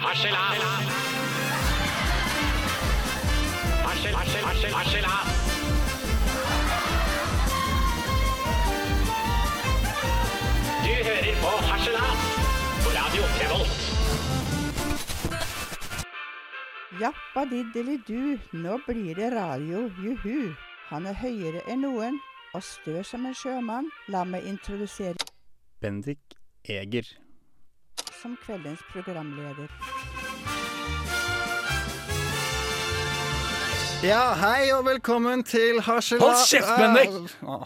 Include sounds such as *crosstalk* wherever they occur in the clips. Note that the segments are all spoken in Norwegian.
Harselas. Harsel, harsel, harsel, harselas. Du hører på Harselas på Radio Revolt. Jappa diddeli-du, nå blir det radio, juhu. Han er høyere enn noen og stø som en sjømann. La meg introdusere Bendik Eger. Som kveldens programleder. Ja, hei og velkommen til Harsela... Hold kjeft, Bendik! Ah,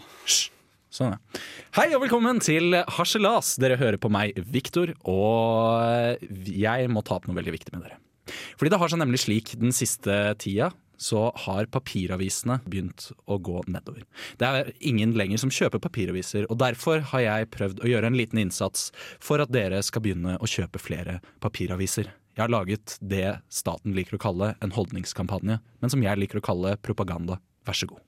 Sånn, ja. Hei og velkommen til Harselas. Dere hører på meg, Viktor, og jeg må ta opp noe veldig viktig med dere. Fordi det har seg nemlig slik den siste tida så har papiravisene begynt å gå nedover. Det er ingen lenger som kjøper papiraviser, og derfor har jeg prøvd å gjøre en liten innsats for at dere skal begynne å kjøpe flere papiraviser. Jeg har laget det staten liker å kalle en holdningskampanje, men som jeg liker å kalle propaganda. Vær så god.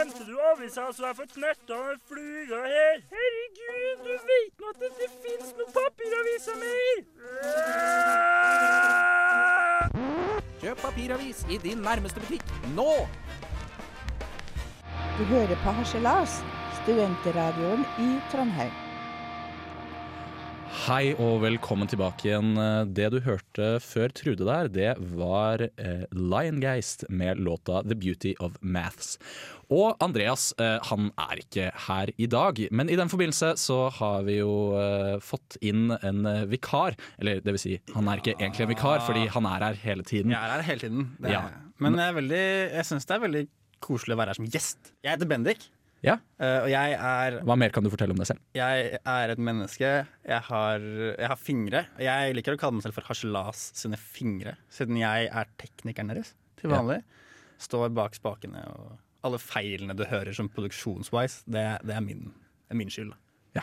Sagro, du avisa så jeg får knerta den fluga her? Herregud, du veit nå at det ikke fins noen papiraviser mer! Kjøp papiravis i din nærmeste butikk nå! Du hører på Harselas, studentradioen i Trondheim. Hei og velkommen tilbake igjen. Det du hørte før Trude der, det var eh, Liongeist med låta 'The Beauty of Maths'. Og Andreas eh, han er ikke her i dag, men i den forbindelse så har vi jo eh, fått inn en eh, vikar. Eller det vil si, han er ikke egentlig en vikar, fordi han er her hele tiden. Jeg er her hele tiden. Det er, Ja. Men jeg, er veldig, jeg syns det er veldig koselig å være her som gjest. Jeg heter Bendik, Ja, Uh, og jeg er, Hva mer kan du fortelle om deg selv? jeg er et menneske. Jeg har, jeg har fingre. Jeg liker å kalle meg selv for Harselas sine fingre, siden jeg er teknikeren deres til Ja. vanlig. Står bak spakene, og alle feilene du hører som produksjonswise, det, det er min, det er min skyld. da. Ja,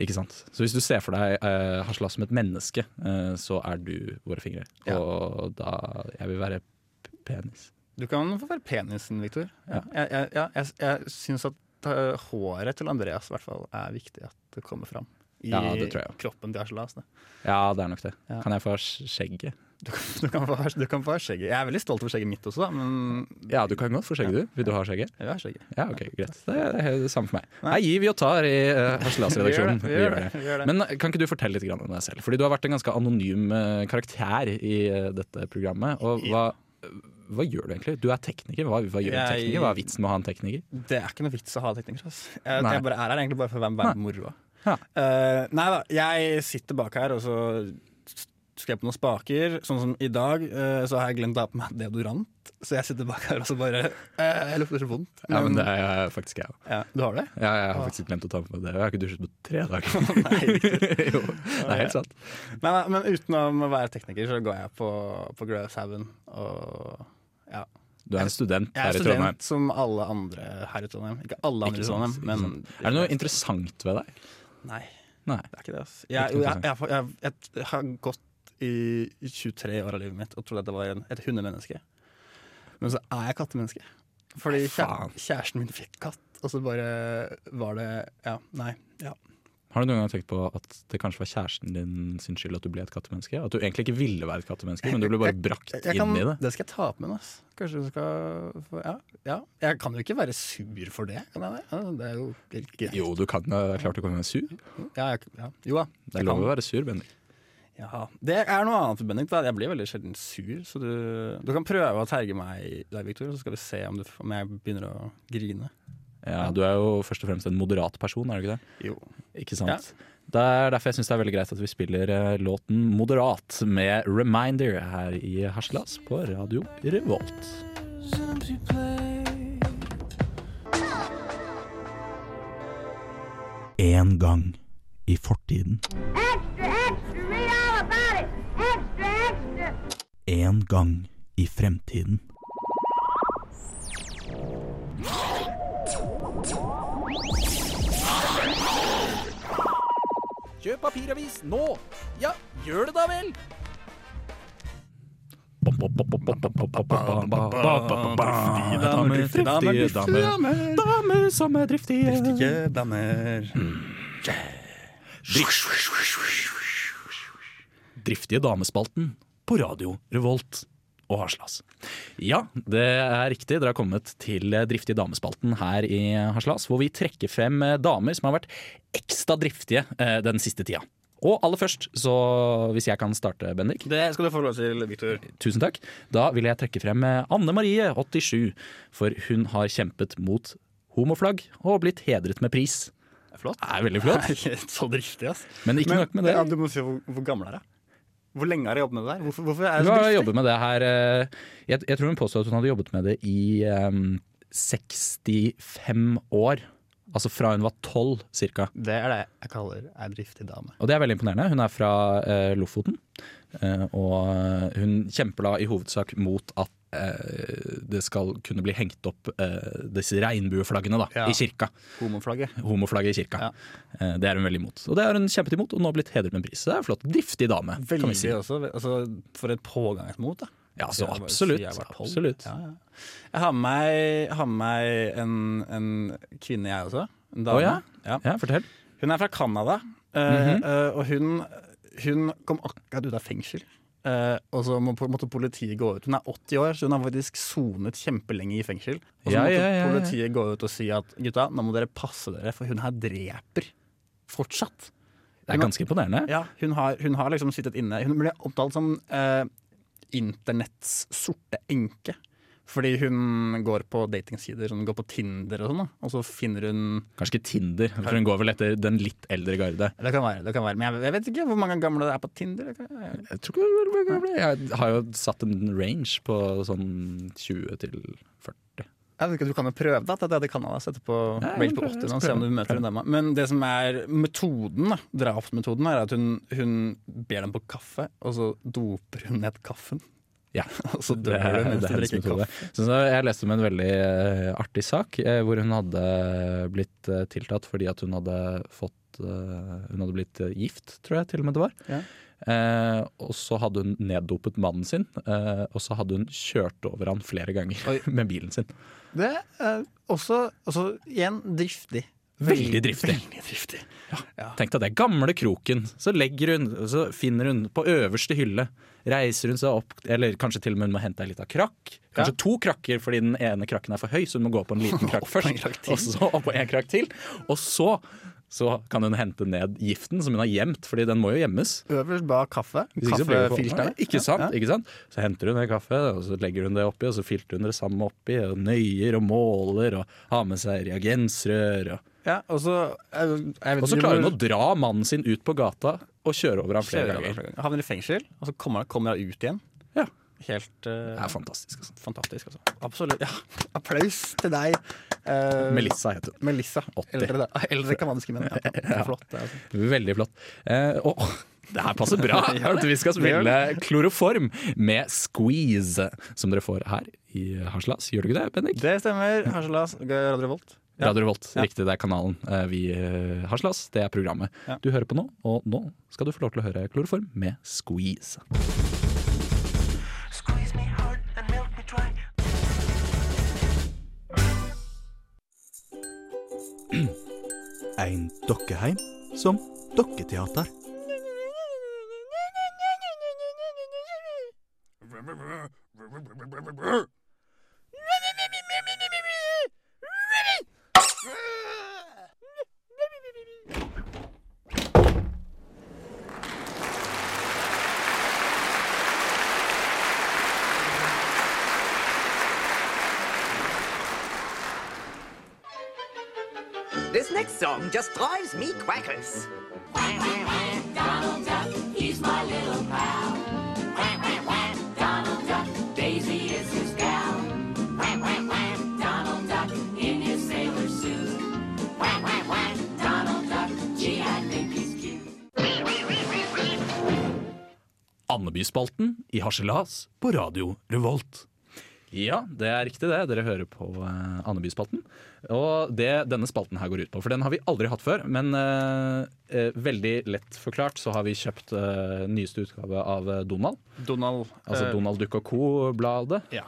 ikke sant? Så hvis du ser for deg uh, Haslas som et menneske, uh, så er du våre fingre. Ja. Og da Jeg vil være penis. Du kan få være penisen, Victor. Ja. Ja. Jeg, jeg, jeg, jeg syns at håret til Andreas i hvert fall er viktig at det kommer fram. I Ja, det tror jeg. kroppen til Harselas. Ja, det er nok det. Ja. Kan jeg få skjegget? Du, kan- du, kan få, du kan få skjegget. Jeg er veldig stolt over skjegget mitt også, da, men Ja, du kan godt få skjegget, du. Vil du ha skjegget? jeg vil ha skjegget. Ja, ok, greit. Det er, det er det samme for meg. Nei. gi vi og tar i uh, Harselas-redaksjonen. *laughs* Vi gjør det, vi gjør det. Men eh, kan ikke du fortelle litt om deg selv? Fordi du har vært en ganske anonym eh, karakter i eh, dette programmet. Og hva, hva gjør du egentlig? Du er tekniker. Hva, hva gjør Jeg- tekniker? Hva er vitsen med å ha en tekniker? Det er ikke noe vits å ha tekniker. Altså. Jeg, jeg bare er her egentlig bare for å være med moroa. Ja. Uh, nei da, jeg sitter bak her og så jeg på noen spaker. Sånn som i dag, eh, så har jeg glemt å ha på meg deodorant. Så jeg sitter bak her og så bare eh, Jeg lukter så vondt. Ja, men det er faktisk jeg òg. ja, du har det? Ja, jeg har faktisk glemt å ta med det. Jeg har ikke dusjet på tre dager. *laughs* Nei, *laughs* jo, det er helt sant. Nei, men utenom å være tekniker, så går jeg på, på Gløshaugen. Og ja. Du er en student Jeg er her i Trondheim. student som alle andre her i Trondheim. Ikke alle andre Ikke i Trondheim, men. Er det noe interessant ved deg? Nei, Nei. det er ikke det. Altså. Jeg, jeg, jeg, jeg, jeg, jeg har gått i 23 år av livet mitt og trodde at det var en, et hundemenneske. Men så er jeg kattemenneske. Fordi kjæ- kjæresten min fikk katt, og så bare var det Ja, nei. Ja. Har du noen gang tenkt på at det kanskje var kjæresten din sin skyld at du ble et kattemenneske? At du egentlig ikke ville være et kattemenneske, men du ble bare brakt Jeg kan, inn i det? det skal jeg ta på meg. ass. Kanskje du skal få ja, ja. Jeg kan jo ikke være sur for det. Kan jeg det? Ja, det er jo helt greit. Jo, du kan er klart du kan være sur. Ja, jeg, ja. Jo da. Det er lov å være sur, Bendik. Ja, Det er noe annet, Bendik. da. Jeg blir veldig sjelden sur. Så du, du kan prøve å terge meg der, Victor, så skal vi se om, du, om jeg begynner å grine. Ja, du er jo først og fremst en moderat person, er du ikke det? Jo. Ikke sant? Det er derfor jeg syns det er veldig greit at vi spiller eh, låten 'Moderat' med 'Reminder' her i Haslas på Radio Revolt. En gang i fortiden. Extra, En gang i fremtiden. Kjøp papiravis nå! Ja, gjør det da vel! Damer, driftige damer. Damer som er driftige. Driftige damer. Driftige damespalten på Radio Revolt og Haslas. Ja, det er riktig. Dere har kommet til Driftige damespalten her i Haslas, hvor vi trekker frem eh, damer som har vært ekstra driftige eh, den siste tida. Og aller først, så hvis jeg kan starte, Bendik. Det skal du få lov til, Victor. Tusen takk. Da vil jeg trekke frem eh, Anne Marie, 87, for hun har kjempet mot homoflagg og blitt hedret med pris. Flott. Det er veldig flott. *laughs* Så driftig, ass. Men ikke nok med det. Ja, du må si hvor, hvor gammel er hun? Hvor lenge har du jobbet med det der? Hvorfor, hvorfor er det så driftig? jobbet med det her eh, jeg, jeg tror hun påstod at hun hadde jobbet med det i um, 65 år. Altså fra hun var 12 cirka. Det er det jeg kaller ei driftig dame. Og det er veldig imponerende. Hun er fra uh, Lofoten. Uh, og hun kjemper da i hovedsak mot at eh, det skal kunne bli hengt opp eh, disse regnbueflaggene da, Ja. i kirka. Homoflagget. Homoflagget i kirka. Ja. Eh, det er hun veldig imot. Og det har hun kjempet imot, og nå blitt hedret med en pris. Så det er flott. Driftig dame, kan Veldig vi si. også. Altså, for et pågangsmot, da. Ja, så absolutt. jeg absolutt. Ja, ja. Jeg har med meg, har en, en kvinne, jeg også. En dame. Oh, ja? Fortell. Hun er fra Canada, mm -hmm. eh, og hun, hun kom akkurat ut av fengsel. Eh, og så må, måtte politiet gå ut. Hun er 80 år, så hun har faktisk sonet kjempelenge i fengsel. Og så Ja, måtte ja, ja, politiet gå ut og si at gutta, nå må dere passe dere, for hun her dreper fortsatt. Det er ganske imponerende. Ja, hun har, hun har liksom sittet inne Hun ble omtalt som uh, internetts sorte enke. Fordi hun går på datingsider, hun går på Tinder og sånn. Og så finner hun Kanskje ikke Tinder, for hun går vel etter den litt eldre garde. Det kan være, det kan være. Men jeg, vet ikke hvor mange gamle det er på Tinder. Jeg, tror ikke det veldig gamle. Jeg har jo satt en range på sånn 20 til 40. jeg vet ikke, Du kan jo prøve da, at det er Canada. Sette på mail på 80 og se om du møter en dame. Men det som er metoden, da, drapsmetoden, er at hun, hun ber dem på kaffe, og så doper hun ned kaffen. Ja, *laughs* Og så dør hun mens hennes drikker kaffe. Så, så jeg leste om en veldig uh, artig sak uh, hvor hun hadde blitt uh, tiltatt fordi at hun hadde fått Hun hadde blitt gift, tror jeg til og med det var. Ja. Eh, og så hadde hun neddopet mannen sin, eh, og så hadde hun kjørt over han flere ganger Oi. *laughs* med bilen sin. Det er også, også igjen driftig. Veldig driftig. Veldig driftig. Tenk deg det. Gamle kroken. Så hun, så finner hun på øverste hylle. Reiser hun seg opp, eller kanskje til og med hun må hente ei lita krakk. Kanskje Ja. to krakker fordi den ene krakken er for høy, så hun må gå på en liten krakk *laughs* først. krakk. Og så opp på en krakk til. Og så, så kan hun hente ned giften som hun har gjemt, fordi den må jo gjemmes. Øverst bak kaffe. Kaffefilteret. ikke sant, ikke sant? Så henter hun det kaffe, og så legger hun det oppi, og så filter hun det samme oppi, og nøyer og måler, og har med seg reagensrør. Og, Ja, og så og så klarer hun å dra mannen sin ut på gata og kjøre over ham flere ganger. flere ganger. Havner i fengsel, og så kommer, kommer hun ut igjen. Ja. Helt uh, Det er fantastisk. Altså. fantastisk, altså. Absolutt. Ja. Applaus til deg. Uh, Melissa heter hun. Melissa. 80. Eldre, da. Eldre canadiske menn. Ja, det er *laughs* flott. Altså. Veldig flott. Uh, og *laughs* det her passer bra *laughs* at vi skal spille Kloroform med Squeeze, som dere får her i Harselas. Gjør du ikke det, Bendik? det stemmer. Harselas, Radio Revolt. Radio Revolt. Ja. Riktig, det er kanalen. Eh, Vi har slåss. det er programmet Ja. du hører på nå. Og nå skal du få lov til å høre Kloroform med Squeeze. *clears throat* En dokkeheim som dokketeater. Andeby-spalten i Harselas på Radio Revolt. Ja, det er riktig det. Dere hører på uh, Andebyspalten. Og det denne spalten her går ut på, for den har vi aldri hatt før, men uh, uh, veldig lett forklart så har vi kjøpt uh, nyeste utgave av Donald. Donald. Altså Donald Duck og Co.-bladet, Ja.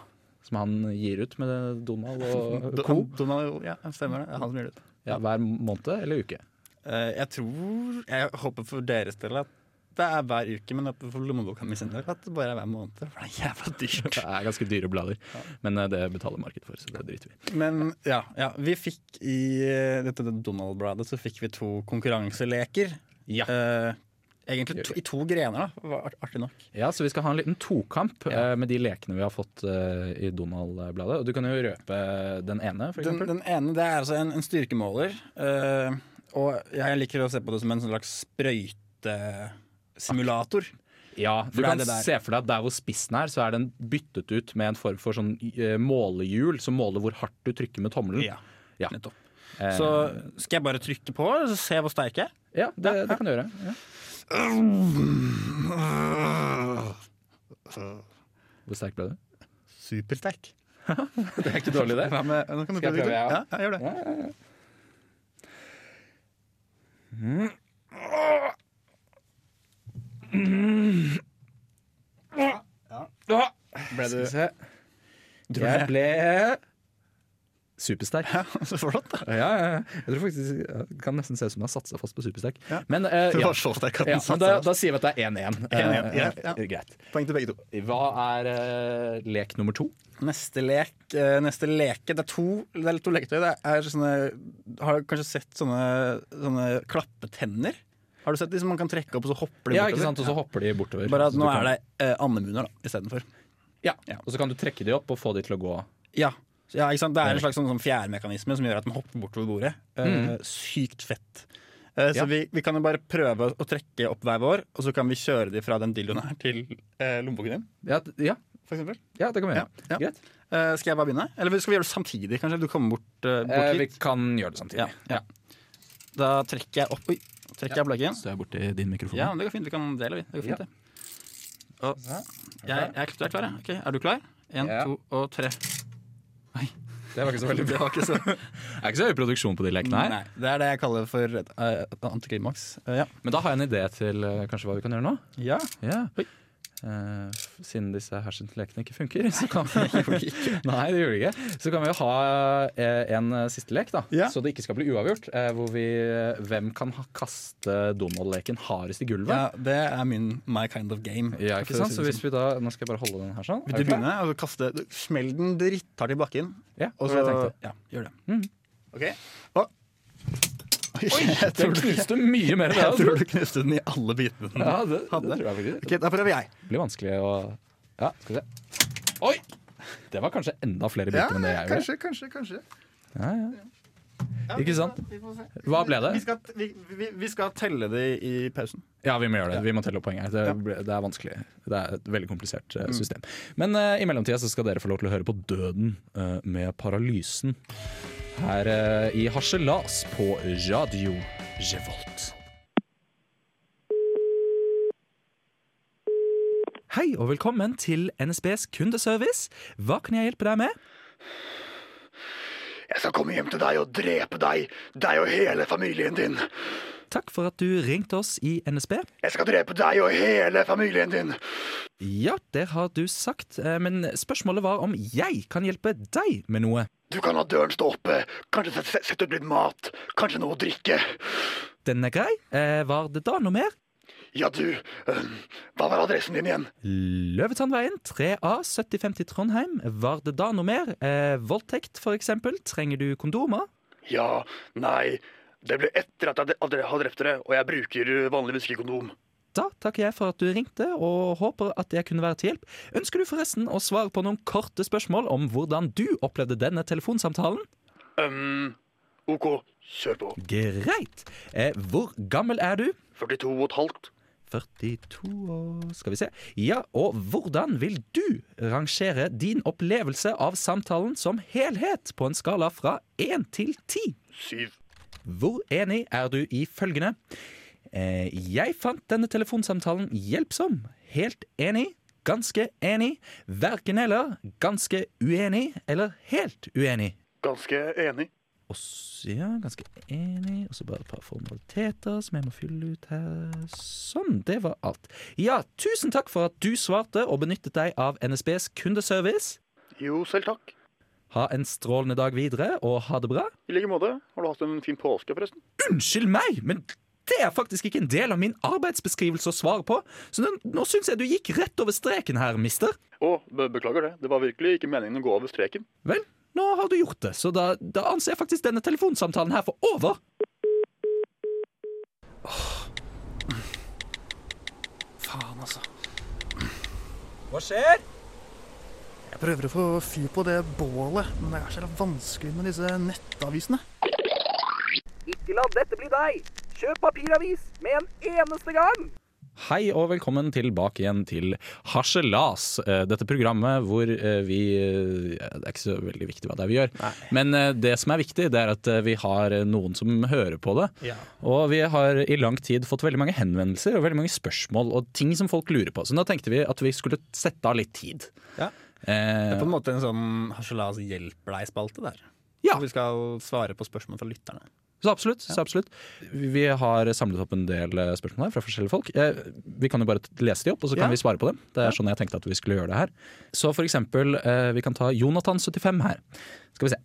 som han gir ut med Donald og *laughs* Do- Co. Donald, ja, stemmer det. Det er han som gir det. Ja, hver måned eller uke. Eh, jeg tror Jeg håper for deres del at det er hver uke, men for lommeboka mi sin del at det bare er hver måned. For det er jævla dyrt. Det er ganske dyre blader, men eh, det betaler markedet for, så det driter vi. Men ja, ja vi fikk i eh, dette Donald-bladet så fikk vi to konkurranseleker. Ja. Uh, egentlig to, i to grener, da. Artig nok. Ja, så vi skal ha en liten tokamp eh, med de lekene vi har fått uh, i Donald-bladet. Og du kan jo røpe den ene, for Den, eksempel. den ene det er altså en, en styrkemåler. Uh, og jeg liker å se på det som en slags sprøytesimulator. Ja, du kan se for deg at der hvor spissen er, så er den byttet ut med en form for sånn eh, målehjul som måler hvor hardt du trykker med tommelen. Ja, Ja. nettopp. Eh, Så skal jeg bare trykke på og se hvor sterk jeg er? ja, det, det kan du gjøre. Ja. Hvor sterk ble du? Supersterk. *laughs* Det er ikke dårlig, det. Med, nå kan du Skal jeg prøve, prøve, ja? Ja, ja, gjør det. Ja, ja, ja. Ble Skal du. Jeg ble supersterk. *laughs* så flott, da? Ja, ja, ja. Jeg tror faktisk Det kan nesten se ut som jeg har satsa fast på supersterk. Ja. Men, eh, ja. Ja, men da, da sier vi at det er 1-1. 1-1, ja, Eh, ja. Greit. Poeng til begge to. Hva er eh, lek nummer to? Neste lek eh, Neste leke Det er to, det er to leketøy. Det er sånne Har du kanskje sett sånne, sånne klappetenner? Har du sett de som man kan trekke opp, og så hopper de Ja, bortover? ikke sant? Og så hopper de bortover. Bare at nå er det eh, andemuner istedenfor. Ja. Ja. Og så kan du trekke de opp og få de til å gå. Ja. ja, ikke sant? Det er en slags sånn, sånn fjærmekanisme som gjør at de hopper bortover bordet. Eh, Mhm. Sykt fett. Eh, så Ja. vi, vi kan jo bare prøve å trekke opp hver vår, og så kan vi kjøre de fra den dildoen her til eh, lommeboken din. Ja, ja. For eksempel. ja det kan vi gjøre. Ja, ja. Greit. Eh, skal jeg bare begynne? Eller skal vi gjøre det samtidig? kanskje? Du kommer bort, eh, bort Eh, vi kan gjøre det samtidig. Ja, ja. Da trekker jeg opp Oi, trekker jeg blaken. Så jeg er borti din mikrofon. Ja, det går fint. Vi kan dele, vi. Det går fint, Ja. det. Og jeg, jeg, er er klar, jeg. Okay, Er du klar? Én, Ja. to og tre. Det var ikke så veldig *laughs* bra. Det, ikke så *laughs* Det er ikke så høy produksjon på de lekene her. Nei, det er det jeg kaller for eh, antiklimaks. Uh, ja. Men da har jeg en idé til uh, kanskje hva vi kan gjøre nå. ja. Yeah. Eh, siden disse hersenlekene ikke funker, *laughs* så kan vi Nei, det gjør de ikke. Så kan vi jo ha eh, en eh, siste lek, da. Ja. Så det ikke skal bli uavgjort. eh, hvor vi Hvem kan kaste Donald-leken hardest i gulvet? ja, det er min my kind of game. Ja, ikke sant? Så hvis sånn. vi da Nå skal jeg bare holde den her sånn. Vil du begynne? Altså, kaste, smell den dritthardt i bakken. Ja, Og så, ja, gjør det. Mm. OK. Og, Oi, jeg, Den tror du, knuste mye mer enn det jeg jeg tror du knuste den i alle bitene den Ja, det, det tror jeg faktisk. Ok, Da prøver jeg. Det blir vanskelig å Ja, skal vi se. Oi! Det var kanskje enda flere Ja, biter enn det jeg gjorde. kanskje, kanskje, kanskje. Ja, ja. Ja, Ikke sant? Hva ble det? Vi skal, vi, vi, vi skal telle det i pausen. Ja, vi må gjøre det. Vi må telle opp poeng her. Det, det er vanskelig. Det er et veldig komplisert eh, system. Men uh, i mellomtida så skal dere få lov til å høre på Døden uh, med Paralysen. Her eh, i Harselas på Radio Revolt. Hei og velkommen til NSBs kundeservice. Hva kan jeg hjelpe deg med? Jeg skal komme hjem til deg og drepe deg, deg og hele familien din. Takk for at du ringte oss i NSB. Jeg skal drepe deg og hele familien din. Ja, det har du sagt, eh, men spørsmålet var om jeg kan hjelpe deg med noe. Du kan la døren stå oppe, kanskje sette, ut litt mat, kanskje noe å drikke. Den er grei. Eh, var det da noe mer? Ja, du, øh, hva var adressen din igjen? Løvetannveien 3A 7050 Trondheim. Var det da noe mer? Eh, voldtekt, for eksempel. Trenger du kondomer? Ja, nei, det ble etter at jeg hadde drept dere, og jeg bruker vanligvis ikke kondom. Da takker jeg for at du ringte, og håper at jeg kunne være til hjelp. Ønsker du forresten å svare på noen korte spørsmål om hvordan du opplevde denne telefonsamtalen? Um, ok, kjør på. Greit. Eh, hvor gammel er du? 42 og et halvt. 42 år Skal vi se. Ja, og hvordan vil du rangere din opplevelse av samtalen som helhet på en skala fra 1 til 10? Syv. Hvor enig er du i følgende? Eh, jeg fant denne telefonsamtalen hjelpsom. Helt enig. Ganske enig. Verken eller. Ganske uenig. Eller helt uenig. Ganske enig. Og så, ja, ganske enig. Og så bare et par formaliteter som jeg må fylle ut her. Sånn, det var alt. Ja, tusen takk for at du svarte og benyttet deg av NSBs kundeservice. Jo, selv takk. Ha en strålende dag videre, og ha det bra. I like måte. Har du hatt en fin påske, forresten? Unnskyld meg, men det er faktisk ikke en del av min arbeidsbeskrivelse å svare på. Så nå, nå syns jeg du gikk rett over streken her, mister. Å, be beklager det. Det var virkelig ikke meningen å gå over streken. Vel, nå har du gjort det, så da, da anser jeg faktisk denne telefonsamtalen her for over. Faen, altså. Hva skjer? Jeg prøver å få fyr på det bålet, men det er så vanskelig med disse nettavisene. Ikke la dette bli deg! Kjøp papiravis med en eneste gang! Hei og velkommen tilbake igjen til Harselas. eh, Dette programmet hvor eh, vi eh, Det er ikke så veldig viktig hva det er vi gjør. Men eh, det som er viktig, det er at vi har noen som hører på det. Ja. Og vi har i lang tid fått veldig mange henvendelser og veldig mange spørsmål og ting som folk lurer på. Så da tenkte vi at vi skulle sette av litt tid. Ja. Eh, Det er på en måte en sånn Harselas hjelper deg-spalte der. Ja. Vi skal svare på spørsmål fra lytterne. Så absolutt. så absolutt. Vi har samlet opp en del eh, spørsmål her fra forskjellige folk. Vi kan jo bare lese de opp, og så kan Ja. vi svare på dem. Det er sånn jeg tenkte at vi skulle gjøre det her. Så for eksempel, eh, vi kan ta Jonathan75 her. Skal vi se.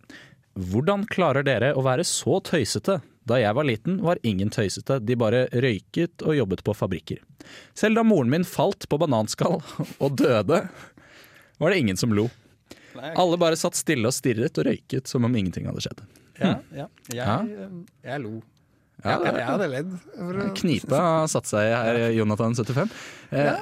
Hvordan klarer dere å være så tøysete? Da jeg var liten, var ingen tøysete. De bare røyket og jobbet på fabrikker. Selv da moren min falt på bananskall *laughs* og døde, var det ingen som lo. Alle bare satt stille og stirret og røyket som om ingenting hadde skjedd. Ja, ja. Jeg, Ja. jeg lo. Ja, jeg, hadde ledd. å- Knipa satte satt seg her, Jonathan 75. Eh, Ja.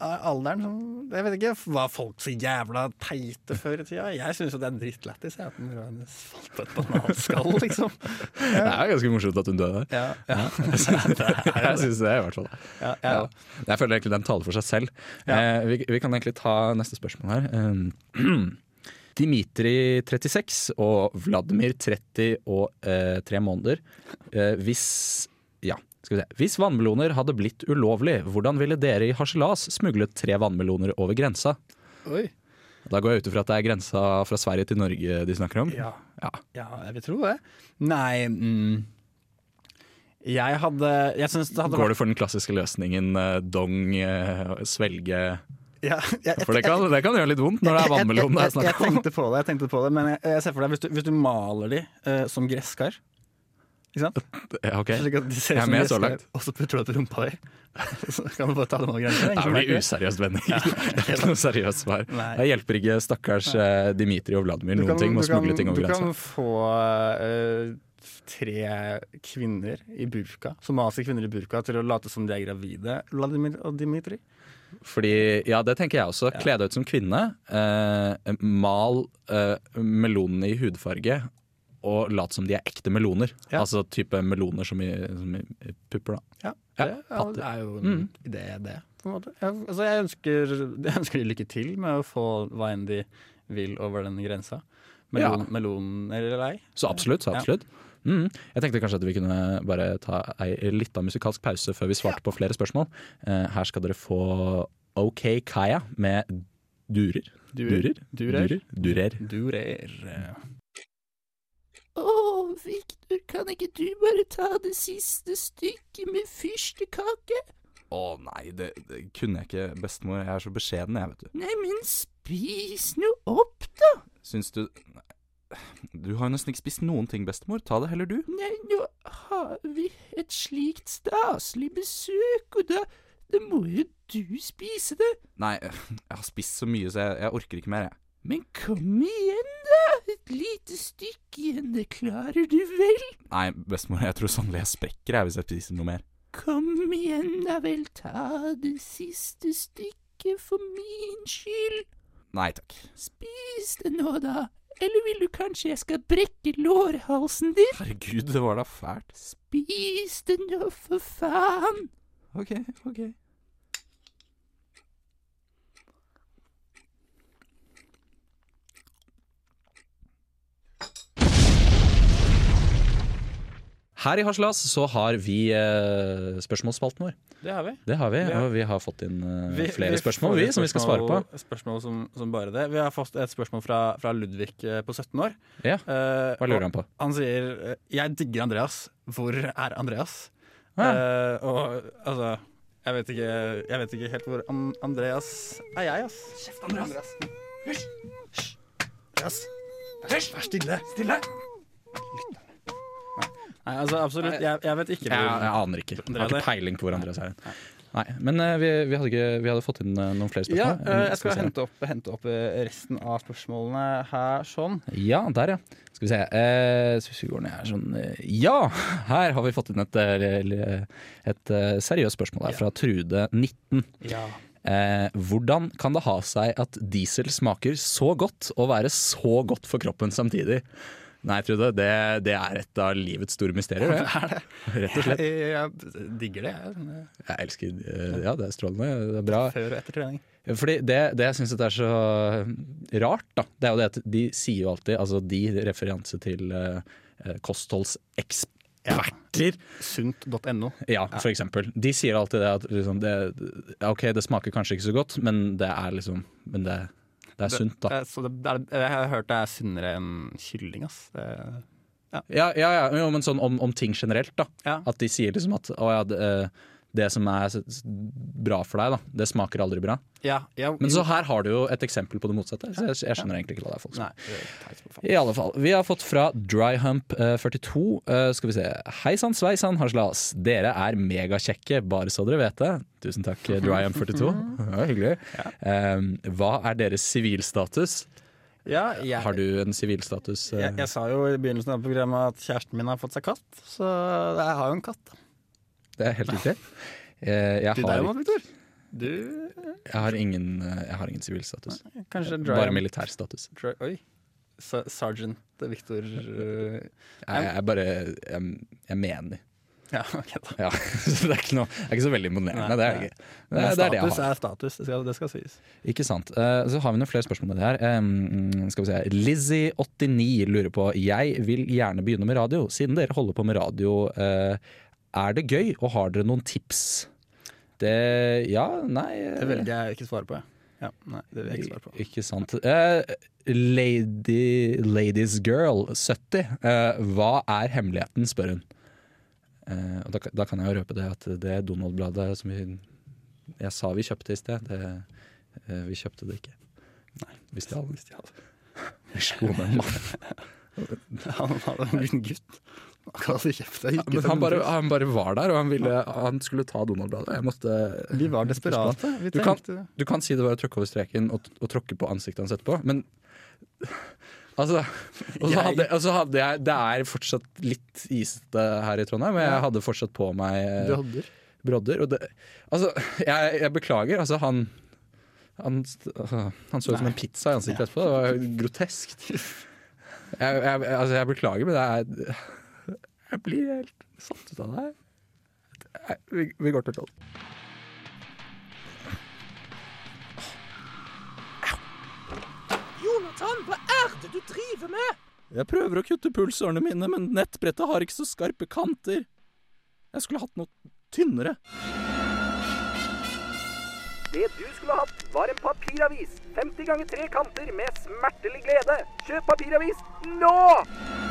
Alderen som Jeg vet ikke, var folk så jævla teite før i tida? Jeg syns jo det er drittlættis at mora hennes falt på et bananskall, *laughs* liksom. Det er ganske morsomt at hun døde. Ja, ja. *laughs* Jeg syns det, i hvert fall. Ja, ja. Ja. Jeg føler egentlig den taler for seg selv. Ja. Eh, vi, vi kan egentlig ta neste spørsmål her. Um, *clears throat* Dimitri 36 og Vladimir 30 og eh, tre måneder. Eh, hvis ja, skal vi se. Hvis vannmeloner hadde blitt ulovlig, hvordan ville dere i harselas smuglet tre vannmeloner over grensa? Oi. Da går jeg ut ifra at det er grensa fra Sverige til Norge de snakker om. Ja. Ja. Ja, jeg vil tro det. Nei mm, Jeg hadde Jeg det hadde Går du for den klassiske løsningen eh, dong, eh, svelge Ja, jeg- For det kan, det kan gjøre litt vondt når det er vannmelon det er Jeg, om. jeg, tenkte på det, jeg tenkte på det, men jeg, jeg ser for deg hvis du, hvis du maler de uh, som gresskar Ikke sant? *laughs* Ja, ok. Jeg er med så langt. Og så putter du det på rumpa di. *laughs* Så kan du bare ta dem over grensa. Det blir useriøst, venner. *laughs* Det er ikke noe seriøst svar. Det hjelper ikke stakkars eh, Dimitri og Vladimir noen ting med å smugle ting over Du kan få uh, tre kvinner i burka, somaliske kvinner i burka til å late som de er gravide, Vladimir og Dimitri. Fordi, ja, det tenker jeg også. Kle deg ut som kvinne. Eh, mal eh, melonene i hudfarge. Og lat som de er ekte meloner. Ja. Altså type meloner som i, som i pupper, da. Ja, det, ja, det er jo en Mm. idé, det. På en måte. Jeg, altså, jeg, ønsker, jeg ønsker de lykke til med å få hva enn de vil over den grensa. Melon, Ja. Meloner eller ei. Så absolutt. så Ja. Mm. Jeg tenkte kanskje at vi kunne bare ta ei lita musikalsk pause før vi svarte på flere spørsmål. Uh, her skal dere få OK Kaya med Durer. Durer. Durer. Durer. Durer. Durer. Å, Victor, kan ikke du bare ta det siste stykket med fyrstekake? Å nei, det, det kunne jeg ikke, bestemor. Jeg er så beskjeden, jeg, vet du. Nei, men spis nå opp, da! Syns du Du har jo nesten ikke spist noen ting, bestemor. Ta det heller, du. Nei, nå har vi et slikt staselig besøk, og da, da må jo du spise det. Nei, jeg har spist så mye, så jeg, jeg orker ikke mer, jeg. Men kom igjen, da! Et lite stykke igjen, det klarer du vel? Nei, bestemor, jeg tror sannelig jeg sprekker jeg hvis jeg spiser noe mer. Kom igjen, da vel, ta det siste stykket for min skyld. Nei takk. Spis det nå, da. Eller vil du kanskje jeg skal brekke lårhalsen din? Herregud, det var da fælt. Spis det nå, for faen! Ok, ok. Her i Haslas så har vi eh, spørsmålsspalten vår. Det har vi. Det har vi, Ja. og vi har fått inn eh, Vi- flere vi spørsmål får vi, et som vi skal svare på. spørsmål- Spørsmål som, som bare det. Vi har fått et spørsmål fra, fra Ludvig eh, på 17 år. Ja, Eh, Hva lurer han på? Han sier eh, 'Jeg digger Andreas. Hvor er Andreas?' Ja. Eh, og altså jeg vet, ikke, jeg vet ikke helt hvor an Andreas er jeg, ass. Kjeft, Andreas. Hysj. Hysj. Andreas. Vær stille! Stille! Nei, altså absolutt. Jeg, jeg vet ikke. Jeg, jeg aner ikke. Jeg har ikke peiling på hvor Andreas er. Nei, Men eh, vi, vi, hadde ikke, vi hadde fått inn eh, noen flere Ja, spørsmål. eh, jeg skal se. hente opp, hente opp eh, resten av spørsmålene her sånn. Ja, der, ja. Skal vi se. Eh, så hvis vi går ned her sånn eh, Ja! Her har vi fått inn et, eh, et eh, seriøst spørsmål her fra Trude19. Ja. Eh, hvordan kan det ha seg at diesel smaker så godt og være så godt for kroppen samtidig? Nei, Trude, det, det er et av livets store mysterier. Det. Det *laughs* er det. Rett og slett. Jeg, jeg digger det. Jeg. Jeg elsker eh, Ja, det er strålende. Det er bra. Før og etter trening. Fordi det, det jeg syns er så rart, da, det er jo det at de sier jo alltid Altså de referanse til eh, eh, Ja. Sunt.no. Ja, for eksempel. De sier alltid det at liksom, det, OK, det smaker kanskje ikke så godt, men det er liksom Men det, det er sunt, da. Det, så det, er, jeg har hørt det er sunnere enn kylling, ass. Det, Ja, ja, ja ja, men sånn om, om ting generelt, da. At de sier liksom at å ja, det, eh, det som er bra for deg, da, det smaker aldri bra. ja, ja, Men så her har du jo et eksempel på det motsatte. Så jeg, jeg skjønner egentlig ikke hva det er folk som. I alle fall. Vi har fått fra Dryhump42. Uh, skal vi se. Hei sann, sveisann, haslas. Dere er megakjekke, bare så dere vet det. Tusen takk, eh, Dryhump42. *laughs* Ja, var hyggelig. Um, hva er deres sivilstatus? Ja, jeg, Har du en sivilstatus? eh? jeg, jeg sa jo i begynnelsen av programmet at kjæresten min har fått seg katt, så jeg har jo en katt. Det er helt riktig. Eh, jeg, har, derimot, Victor? Du jeg har ingen eh, Jeg har ingen sivilstatus. Kanskje Bare militærstatus. Oi. Sergeant Victor uh, Jeg, jeg bare jeg, jeg mener. Ja, ok da. Ja, *laughs* så det er ikke, noe, det er ikke så veldig imponerende. Det er det. Det, er- det er status er status, det skal, det skal sies. Ikke sant. Uh, så har vi noen flere spørsmål med det her. Um, skal vi se. Lizzie89 lurer på Jeg vil gjerne begynne med radio. Siden dere holder på med radio, eh, er det gøy, og har dere noen tips? Det Ja, nei eh, Det velger jeg ikke svare på. jeg. Ja, nei, det vil jeg ikke svare på. Ikke sant. Uh, lady, ladies Girl 70. uh, hva er hemmeligheten, spør hun. Uh, og da, da kan jeg jo røpe det at det Donald-bladet som vi jeg sa vi kjøpte i sted, det, eh, vi kjøpte det ikke. Nei, vi stjal det. Mann. *laughs* Han var en gutt. *laughs* Han. Ja, men han bare, han bare var der, og han, ville, han skulle ta Donald-bladet. Vi var desperate. Vi Du kan, du kan si det var å tråkke over streken og, og tråkke på ansiktet hans etterpå, men Altså, og så hadde, hadde jeg Det er fortsatt litt isete her i Trondheim, men jeg hadde fortsatt på meg eh, Brodder. brodder. Det, altså, jeg, jeg beklager. Altså, han han, altså, han så ut som en pizza i ansiktet etterpå. Det var groteskt. *laughs* Jeg, jeg, altså, jeg beklager, men det er Jeg blir helt satt ut av det her. Vi, vi går til tolv. Jonathan, hva er det du driver med? Jeg prøver å kutte pulsårene mine, men nettbrettet har ikke så skarpe kanter. Jeg skulle hatt noe tynnere. Det du skulle hatt, var en papiravis. 50 ganger tre kanter med smertelig glede. Kjøp papiravis nå!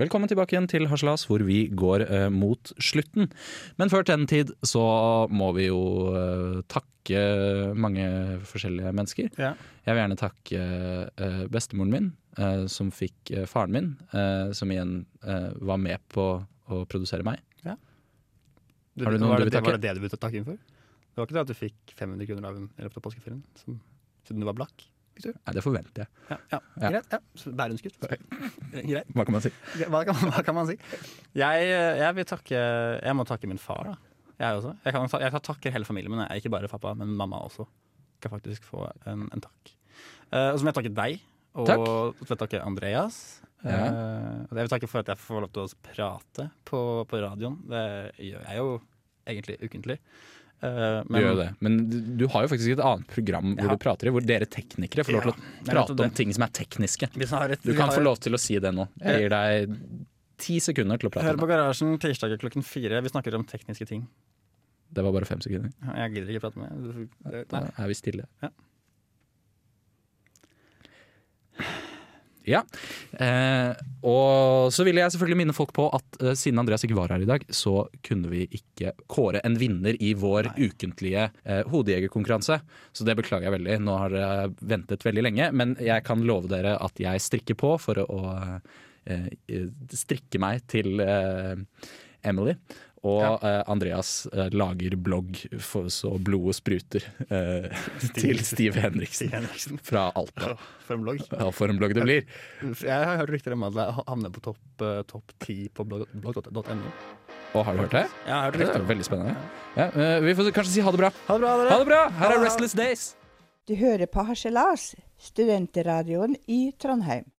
Velkommen tilbake igjen til Haslas, hvor vi går eh, mot slutten. Men før den tid så må vi jo eh, takke mange forskjellige mennesker. Ja. Jeg vil gjerne takke eh, bestemoren min, eh, som fikk eh, faren min, eh, som igjen eh, var med på å produsere meg. Du, Har du noen var, du det, vil det- var det det du ville takke inn for? Det var ikke det at du fikk 500 kroner av henne i løpet av påskeferien? Som, siden du var blakk? Victor? Nei, det forventer jeg. Ja, ja. Ja. greit. Ja. Bærumsgutt. *laughs* Greit. Hva kan man si? Hva kan, hva kan man si? Jeg, jeg vil takke Jeg må takke min far, da. Jeg også. Jeg, kan, jeg takker hele familien min, ikke bare pappa, men mamma også. Skal faktisk få en, en takk. Uh, og så må jeg takke deg, og Takk. så vil jeg takke Andreas. Ja. Uh, jeg vil takke for at jeg får lov til å prate på, på radioen. Det gjør jeg jo egentlig ukentlig. Eh, Du gjør jo det. Men du, du har jo faktisk et annet program hvor Ja. du prater i, hvor dere teknikere får lov til å prate om ting som er tekniske. Vi har et- Du kan få lov til å si det nå. Jeg gir deg ti sekunder til å prate Hør på. Garasjen tirsdager klokken fire. Vi snakker om tekniske ting. Det var bare fem sekunder. Jeg gidder ikke prate med deg. Da er vi stille. Ja. Eh, og så ville jeg selvfølgelig minne folk på at eh, siden Andreas ikke var her i dag, så kunne vi ikke kåre en vinner i vår ukentlige eh, hodejegerkonkurranse. Så det beklager jeg veldig. Nå har dere ventet veldig lenge, men jeg kan love dere at jeg strikker på for å eh, strikke meg til eh, Emily. Og eh, Andreas eh, lager blogg for, så blodet spruter eh, *laughs* til Steve Henriksen fra Alta. For en blogg. Ja, for en blogg det blir. Jeg har hørt rykter om at det havner på topp eh, topp ti på blogg- blogg.no. Og har du hørt det? Ja, jeg har hørt Det er veldig spennende. Ja, vi får kanskje si ha det bra. Ha det bra, dere. Ha det bra! Her er. Restless Days. Du hører på Harselas, studentradioen i Trondheim.